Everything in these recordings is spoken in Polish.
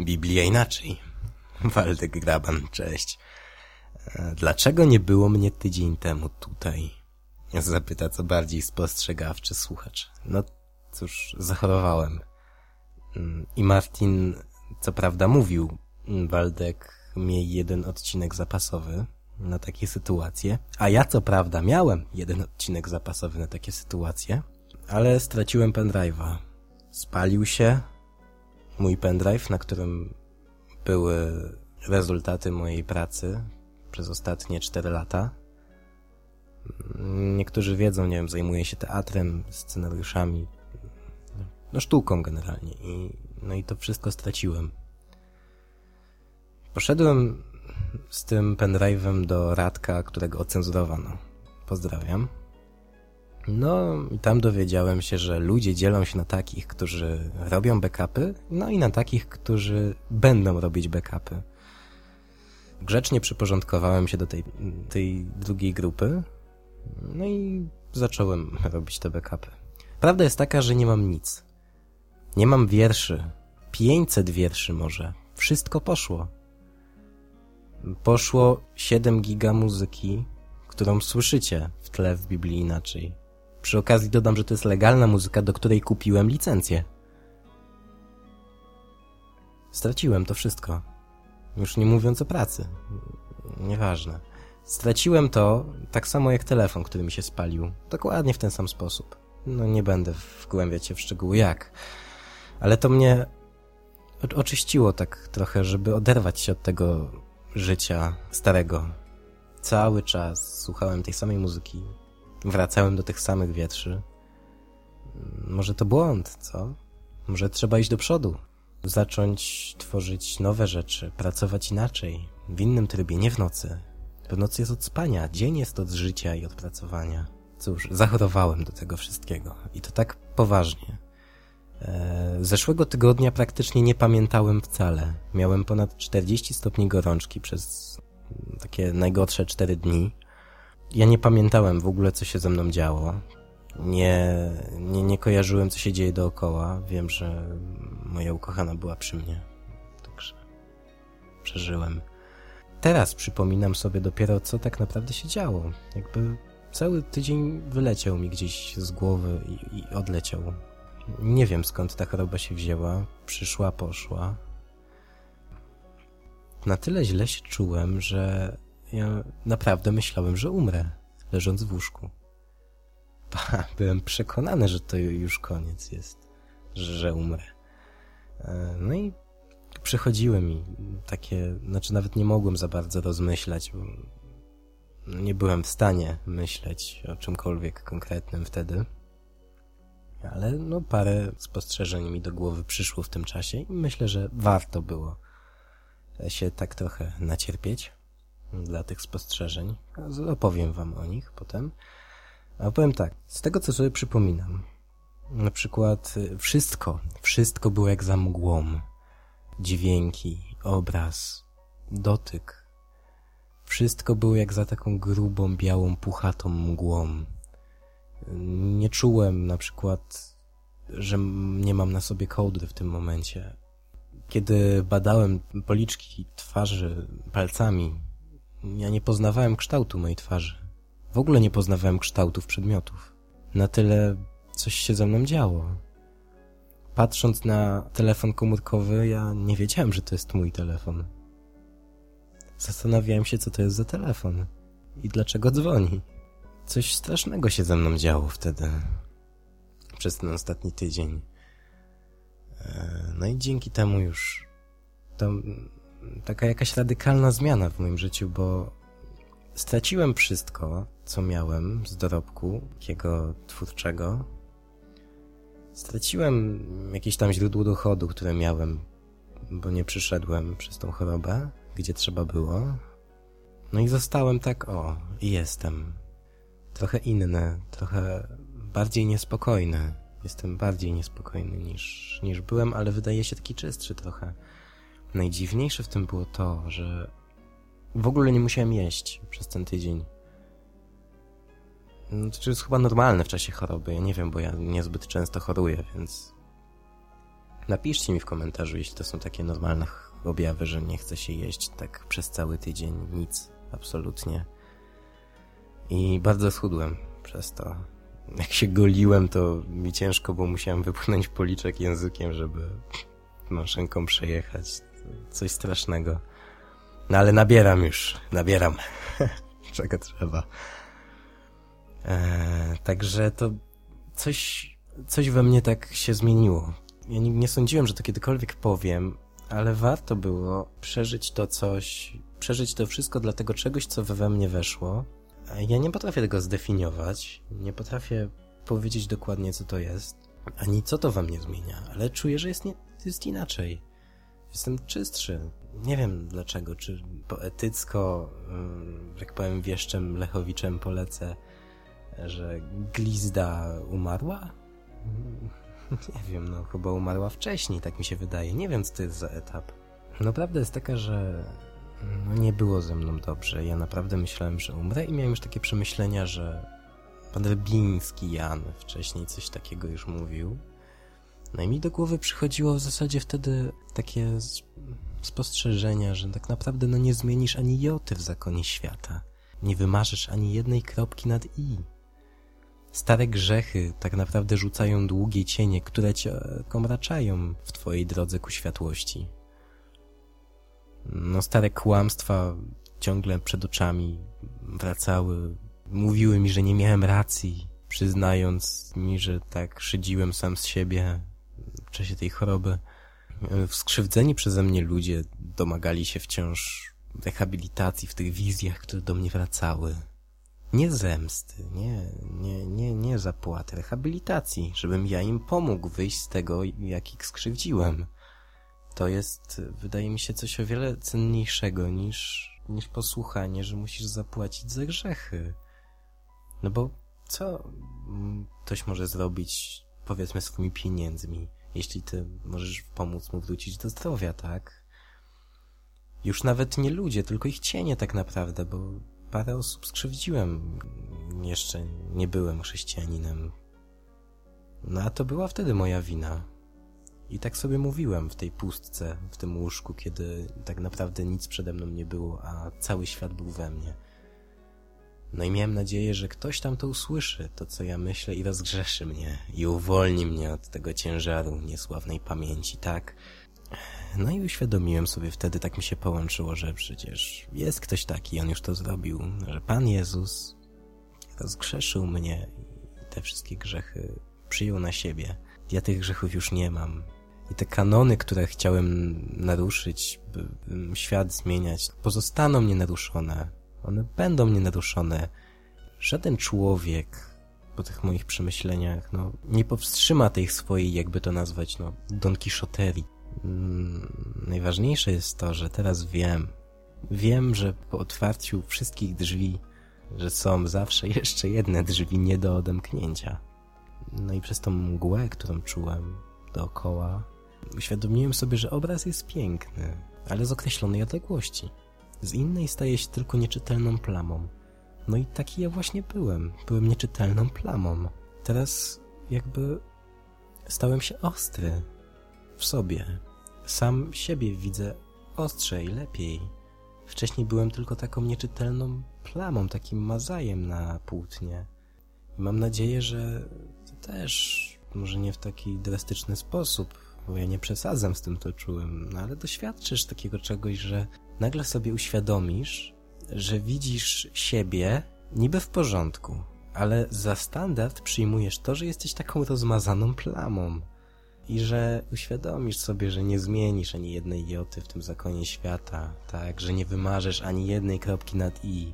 Biblia inaczej. Waldek Graban, cześć. E, dlaczego nie było mnie tydzień temu tutaj? Zapyta co bardziej spostrzegawczy słuchacz. No cóż, zachorowałem. Mm, I Martin, co prawda mówił, Waldek miej jeden odcinek zapasowy na takie sytuacje, a ja co prawda miałem jeden odcinek zapasowy na takie sytuacje, ale straciłem pendrive'a. Spalił się, mój pendrive, na którym były rezultaty mojej pracy przez ostatnie 4 lata. Niektórzy wiedzą, nie wiem, zajmuję się teatrem, scenariuszami, no sztuką generalnie i no i to wszystko straciłem. Poszedłem z tym pendrive'em do Radka, którego ocenzurowano. Pozdrawiam. No i tam dowiedziałem się, że ludzie dzielą się na takich, którzy robią backupy, no i na takich, którzy będą robić backupy. Grzecznie przyporządkowałem się do tej, tej drugiej grupy, no i zacząłem robić te backupy. Prawda jest taka, że nie mam nic. Nie mam wierszy. 500 wierszy może. Wszystko poszło. Poszło 7 giga muzyki, którą słyszycie w tle w Biblii inaczej. Przy okazji dodam, że to jest legalna muzyka, do której kupiłem licencję. Straciłem to wszystko. Już nie mówiąc o pracy. Nieważne. Straciłem to tak samo jak telefon, który mi się spalił. Dokładnie w ten sam sposób. No nie będę wgłębiać się w szczegóły jak. Ale to mnie oczyściło tak trochę, żeby oderwać się od tego życia starego. Cały czas słuchałem tej samej muzyki, wracałem do tych samych wietrzy. Może to błąd, co? Może trzeba iść do przodu, zacząć tworzyć nowe rzeczy, pracować inaczej, w innym trybie, nie w nocy. W nocy jest od spania, dzień jest od życia i od pracowania. Cóż, zachorowałem do tego wszystkiego i to tak poważnie. E, zeszłego tygodnia praktycznie nie pamiętałem wcale. Miałem ponad 40 stopni gorączki przez takie najgorsze 4 dni. Ja nie pamiętałem w ogóle, co się ze mną działo. Nie, nie, nie kojarzyłem, co się dzieje dookoła. Wiem, że moja ukochana była przy mnie. Także przeżyłem. Teraz przypominam sobie dopiero, co tak naprawdę się działo. Jakby cały tydzień wyleciał mi gdzieś z głowy i, i odleciał. Nie wiem skąd ta choroba się wzięła, przyszła, poszła. Na tyle źle się czułem, że ja naprawdę myślałem, że umrę, leżąc w łóżku. Byłem przekonany, że to już koniec jest, że umrę. E, no i przychodziły mi takie, znaczy nawet nie mogłem za bardzo rozmyślać, bo nie byłem w stanie myśleć o czymkolwiek konkretnym wtedy ale no parę spostrzeżeń mi do głowy przyszło w tym czasie i myślę, że warto było się tak trochę nacierpieć dla tych spostrzeżeń. Opowiem wam o nich potem. A powiem tak, z tego co sobie przypominam, na przykład y, wszystko, wszystko było jak za mgłą. Dźwięki, obraz, dotyk. Wszystko było jak za taką grubą, białą, puchatą mgłą nie czułem na przykład, że nie mam na sobie kołdry w tym momencie. Kiedy badałem policzki twarzy palcami, ja nie poznawałem kształtu mojej twarzy. W ogóle nie poznawałem kształtów przedmiotów. Na tyle coś się ze mną działo. Patrząc na telefon komórkowy, ja nie wiedziałem, że to jest mój telefon. Zastanawiałem się, co to jest za telefon i dlaczego dzwoni. Coś strasznego się ze mną działo wtedy. Przez ten ostatni tydzień. E, no i dzięki temu już to taka jakaś radykalna zmiana w moim życiu, bo straciłem wszystko, co miałem z dorobku takiego twórczego. Straciłem jakieś tam źródło dochodu, które miałem, bo nie przyszedłem przez tą chorobę, gdzie trzeba było. No i zostałem tak, o, i jestem trochę inne, trochę bardziej niespokojne. Jestem bardziej niespokojny niż, niż byłem, ale wydaje się taki czystszy trochę. Najdziwniejsze w tym było to, że w ogóle nie musiałem jeść przez ten tydzień. No, to jest chyba normalne w czasie choroby. Ja nie wiem, bo ja niezbyt często choruję, więc Napiszcie mi w komentarzu, jeśli to są takie normalne objawy, że nie chce się jeść tak przez cały tydzień, nic, absolutnie. I bardzo schudłem przez to. Jak się goliłem, to mi ciężko, bo musiałem wypchnąć policzek językiem, żeby maszynką przejechać. Coś strasznego. No ale nabieram już, nabieram. Czego trzeba. Eee, także to coś, coś we mnie tak się zmieniło. Ja nie, nie sądziłem, że to kiedykolwiek powiem, ale warto było przeżyć to coś, przeżyć to wszystko dla tego czegoś, co we mnie weszło. Ja nie potrafię tego zdefiniować, nie potrafię powiedzieć dokładnie, co to jest, ani co to we mnie zmienia, ale czuję, że jest, nie, jest inaczej. Jestem czystszy. Nie wiem dlaczego, czy poetycko, jak powiem wieszczem Lechowiczem polecę, że glizda umarła? Nie wiem, no chyba umarła wcześniej, tak mi się wydaje. Nie wiem, co to jest za etap. No prawda jest taka, że no, nie było ze mną dobrze. Ja naprawdę myślałem, że umrę i miałem już takie przemyślenia, że pan Rybiński Jan wcześniej coś takiego już mówił. No i mi do głowy przychodziło w zasadzie wtedy takie spostrzeżenia, że tak naprawdę no nie zmienisz ani joty w zakonie świata. Nie wymarzysz ani jednej kropki nad i. Stare grzechy tak naprawdę rzucają długie cienie, które cię komraczają w twojej drodze ku światłości. No stare kłamstwa ciągle przed oczami wracały, mówiły mi, że nie miałem racji, przyznając mi, że tak szydziłem sam z siebie czasie tej choroby. Skrzywdzeni przeze mnie ludzie domagali się wciąż rehabilitacji w tych wizjach, które do mnie wracały. Nie zemsty, nie, nie, nie, nie zapłaty, rehabilitacji, żebym ja im pomógł wyjść z tego, jak ich skrzywdziłem. To jest, wydaje mi się, coś o wiele cenniejszego niż, niż posłuchanie, że musisz zapłacić za grzechy. No bo co ktoś może zrobić, powiedzmy, swoimi pieniędzmi, jeśli ty możesz pomóc mu wrócić do zdrowia, tak? Już nawet nie ludzie, tylko ich cienie tak naprawdę, bo parę osób skrzywdziłem. Jeszcze nie byłem chrześcijaninem. No a to była wtedy moja wina. I tak sobie mówiłem w tej pustce, w tym łóżku, kiedy tak naprawdę nic przede mną nie było, a cały świat był we mnie. No i miałem nadzieję, że ktoś tam to usłyszy, to co ja myślę i rozgrzeszy mnie i uwolni mnie od tego ciężaru niesławnej pamięci, tak? No i uświadomiłem sobie wtedy, tak mi się połączyło, że przecież jest ktoś taki, on już to zrobił, że Pan Jezus rozgrzeszył mnie i te wszystkie grzechy przyjął na siebie. Ja tych grzechów już nie mam. I te kanony, które chciałem naruszyć, by świat zmieniać, pozostaną nienaruszone. One będą nienaruszone. Żaden człowiek po tych moich przemyśleniach, no, nie powstrzyma tej swojej, jakby to nazwać, no, Don Quixoterii. Mm, najważniejsze jest to, że teraz wiem, wiem, że po otwarciu wszystkich drzwi, że są zawsze jeszcze jedne drzwi nie do odemknięcia. No i przez tą mgłę, którą czułem dookoła, uświadomiłem sobie, że obraz jest piękny, ale z określonej odległości. Z innej staje się tylko nieczytelną plamą. No i taki ja właśnie byłem. Byłem nieczytelną plamą. Teraz jakby stałem się ostry w sobie. Sam siebie widzę ostrzej, lepiej. Wcześniej byłem tylko taką nieczytelną plamą, takim mazajem na płótnie. I mam nadzieję, że ty też, może nie w taki drastyczny sposób, bo ja nie przesadzam z tym, co czułem, no ale doświadczysz takiego czegoś, że nagle sobie uświadomisz, że widzisz siebie niby w porządku, ale za standard przyjmujesz to, że jesteś taką rozmazaną plamą i że uświadomisz sobie, że nie zmienisz ani jednej joty w tym zakonie świata, tak, że nie wymarzysz ani jednej kropki nad i,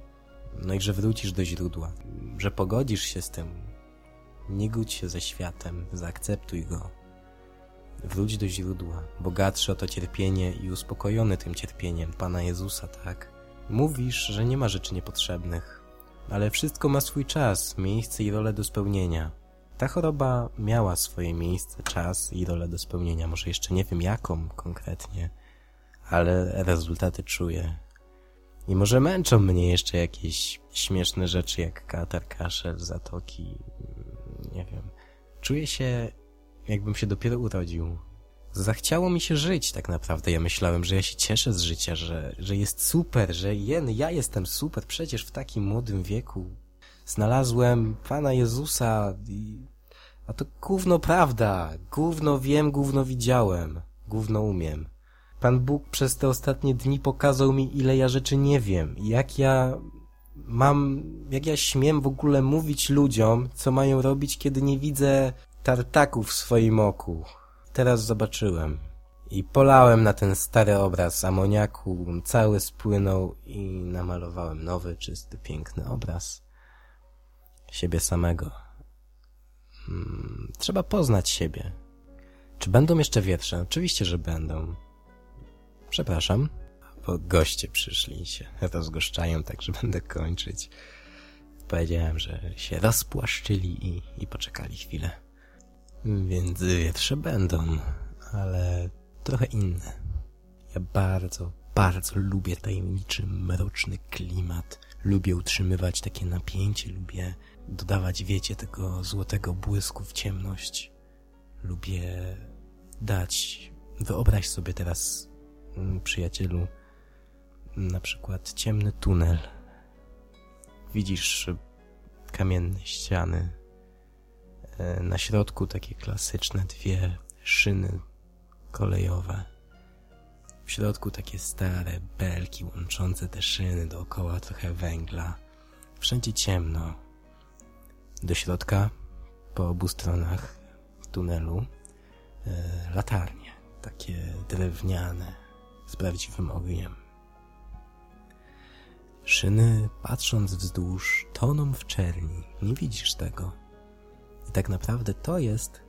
no i że wrócisz do źródła, że pogodzisz się z tym, nie gódź się ze światem, zaakceptuj go. Wróć do źródła, bogatszy o to cierpienie i uspokojony tym cierpieniem Pana Jezusa, tak? Mówisz, że nie ma rzeczy niepotrzebnych, ale wszystko ma swój czas, miejsce i rolę do spełnienia. Ta choroba miała swoje miejsce, czas i rolę do spełnienia. Może jeszcze nie wiem jaką konkretnie, ale rezultaty czuję. I może męczą mnie jeszcze jakieś śmieszne rzeczy jak katar, kaszel, zatoki, nie wiem. Czuję się jakbym się dopiero urodził. zachciało mi się żyć tak naprawdę. Ja myślałem, że ja się cieszę z życia, że, że jest super, że jen, ja jestem super. Przecież w takim młodym wieku znalazłem Pana Jezusa i... A to gówno prawda. Gówno wiem, gówno widziałem. Gówno umiem. Pan Bóg przez te ostatnie dni pokazał mi, ile ja rzeczy nie wiem. Jak ja mam, jak ja śmiem w ogóle mówić ludziom, co mają robić, kiedy nie widzę tartaków w swoim oku. Teraz zobaczyłem. I polałem na ten stary obraz amoniaku, cały spłynął i namalowałem nowy, czysty, piękny obraz siebie samego. Hmm, trzeba poznać siebie. Czy będą jeszcze wiersze? Oczywiście, że będą. Przepraszam, bo goście przyszli się rozgoszczają, także będę kończyć. Powiedziałem, że się rozpłaszczyli i, i poczekali chwilę. Więc wietrze będą, ale trochę inne. Ja bardzo, bardzo lubię tajemniczy, mroczny klimat. Lubię utrzymywać takie napięcie, lubię dodawać, wiecie, tego złotego błysku w ciemność. Lubię dać, wyobraź sobie teraz, mm, przyjacielu, na przykład ciemny tunel. Widzisz kamienne ściany, na środku takie klasyczne dwie szyny kolejowe. W środku takie stare belki łączące te szyny, dookoła trochę węgla. Wszędzie ciemno. Do środka, po obu stronach tunelu, e, latarnie, takie drewniane, z prawdziwym ogniem. Szyny, patrząc wzdłuż, toną w czerni. Nie widzisz tego. I tak naprawdę to jest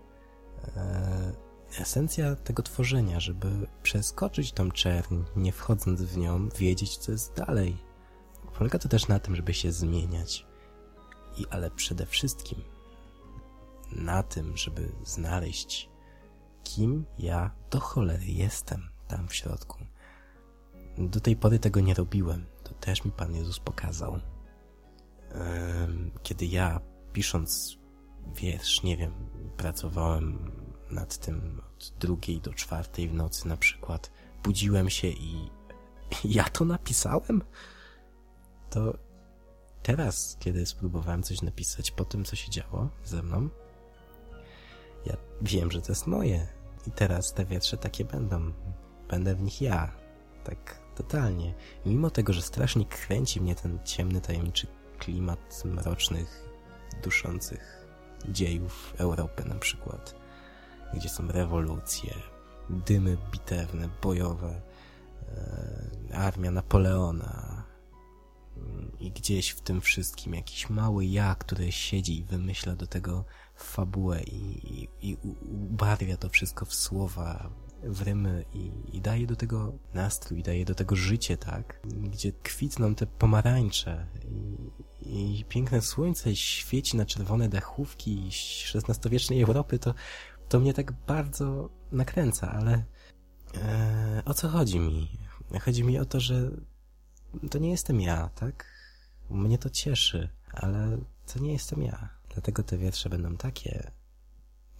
e, esencja tego tworzenia, żeby przeskoczyć tą czerń, nie wchodząc w nią, wiedzieć, co jest dalej. Polega to też na tym, żeby się zmieniać. I ale przede wszystkim na tym, żeby znaleźć, kim ja do cholery jestem tam w środku. Do tej pory tego nie robiłem. To też mi Pan Jezus pokazał. Kiedy ja, pisząc wiersz, nie wiem, pracowałem nad tym od drugiej do czwartej w nocy na przykład. Budziłem się i ja to napisałem? To teraz, kiedy spróbowałem coś napisać po tym, co się działo ze mną, ja wiem, że to jest moje. I teraz te wietrze takie będą. Będę w nich ja. Tak totalnie. I mimo tego, że strasznie kręci mnie ten ciemny, tajemniczy klimat mrocznych, duszących dziejów Europy na przykład, gdzie są rewolucje, dymy bitewne, bojowe, e, armia Napoleona i gdzieś w tym wszystkim jakiś mały ja, który siedzi i wymyśla do tego fabułę i, i, i ubarwia to wszystko w słowa, w rymy i, i daje do tego nastrój, daje do tego życie, tak? Gdzie kwitną te pomarańcze i, i piękne słońce świeci na czerwone dachówki XVI-wiecznej Europy, to, to mnie tak bardzo nakręca, ale e, o co chodzi mi? Chodzi mi o to, że to nie jestem ja, tak? Mnie to cieszy, ale to nie jestem ja. Dlatego te wiersze będą takie,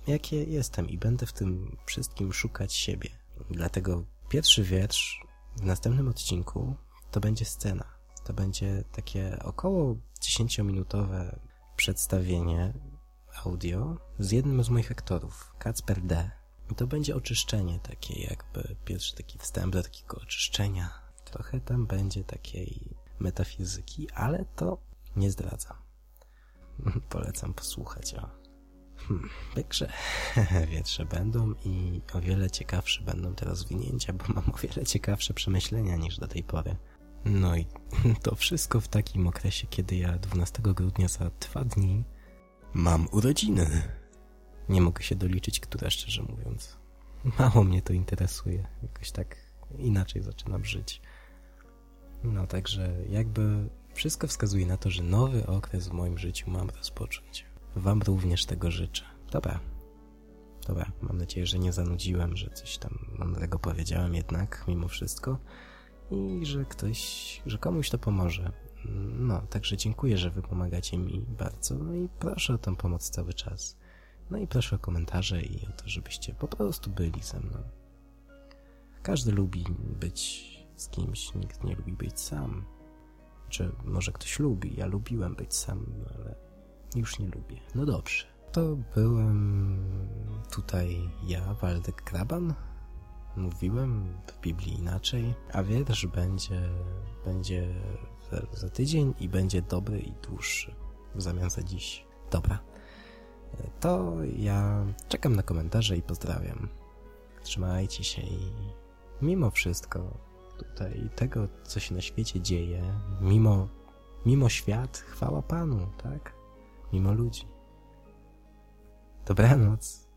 jakie jestem i będę w tym wszystkim szukać siebie. Dlatego pierwszy wiersz w następnym odcinku to będzie scena. To będzie takie około 10-minutowe przedstawienie audio z jednym z moich aktorów, Kacper D. I to będzie oczyszczenie takie jakby, pierwszy taki wstęp do takiego oczyszczenia. Trochę tam będzie takiej metafizyki, ale to nie zdradzam. Polecam posłuchać o Hmm, także wietrze będą i o wiele ciekawsze będą te rozwinięcia, bo mam o wiele ciekawsze przemyślenia niż do tej pory. No i to wszystko w takim okresie, kiedy ja 12 grudnia za dwa dni mam urodziny. Nie mogę się doliczyć, która szczerze mówiąc. Mało mnie to interesuje. Jakoś tak inaczej zaczynam żyć. No także jakby wszystko wskazuje na to, że nowy okres w moim życiu mam rozpocząć. Wam również tego życzę. Dobra. Dobra, mam nadzieję, że nie zanudziłem, że coś tam mądrego powiedziałem jednak, mimo wszystko i że ktoś, że komuś to pomoże. No, także dziękuję, że wy pomagacie mi bardzo, no i proszę o tę pomoc cały czas. No i proszę o komentarze i o to, żebyście po prostu byli ze mną. Każdy lubi być z kimś, nikt nie lubi być sam. Czy może ktoś lubi, ja lubiłem być sam, ale już nie lubię. No dobrze. To byłem tutaj ja, Waldek Kraban. Mówiłem w Biblii inaczej, a wiersz będzie, będzie za tydzień i będzie dobry i dłuższy w zamian za dziś. Dobra. To ja czekam na komentarze i pozdrawiam. Trzymajcie się i mimo wszystko tutaj tego, co się na świecie dzieje, mimo, mimo świat, chwała Panu, tak? Mimo ludzi. Dobranoc.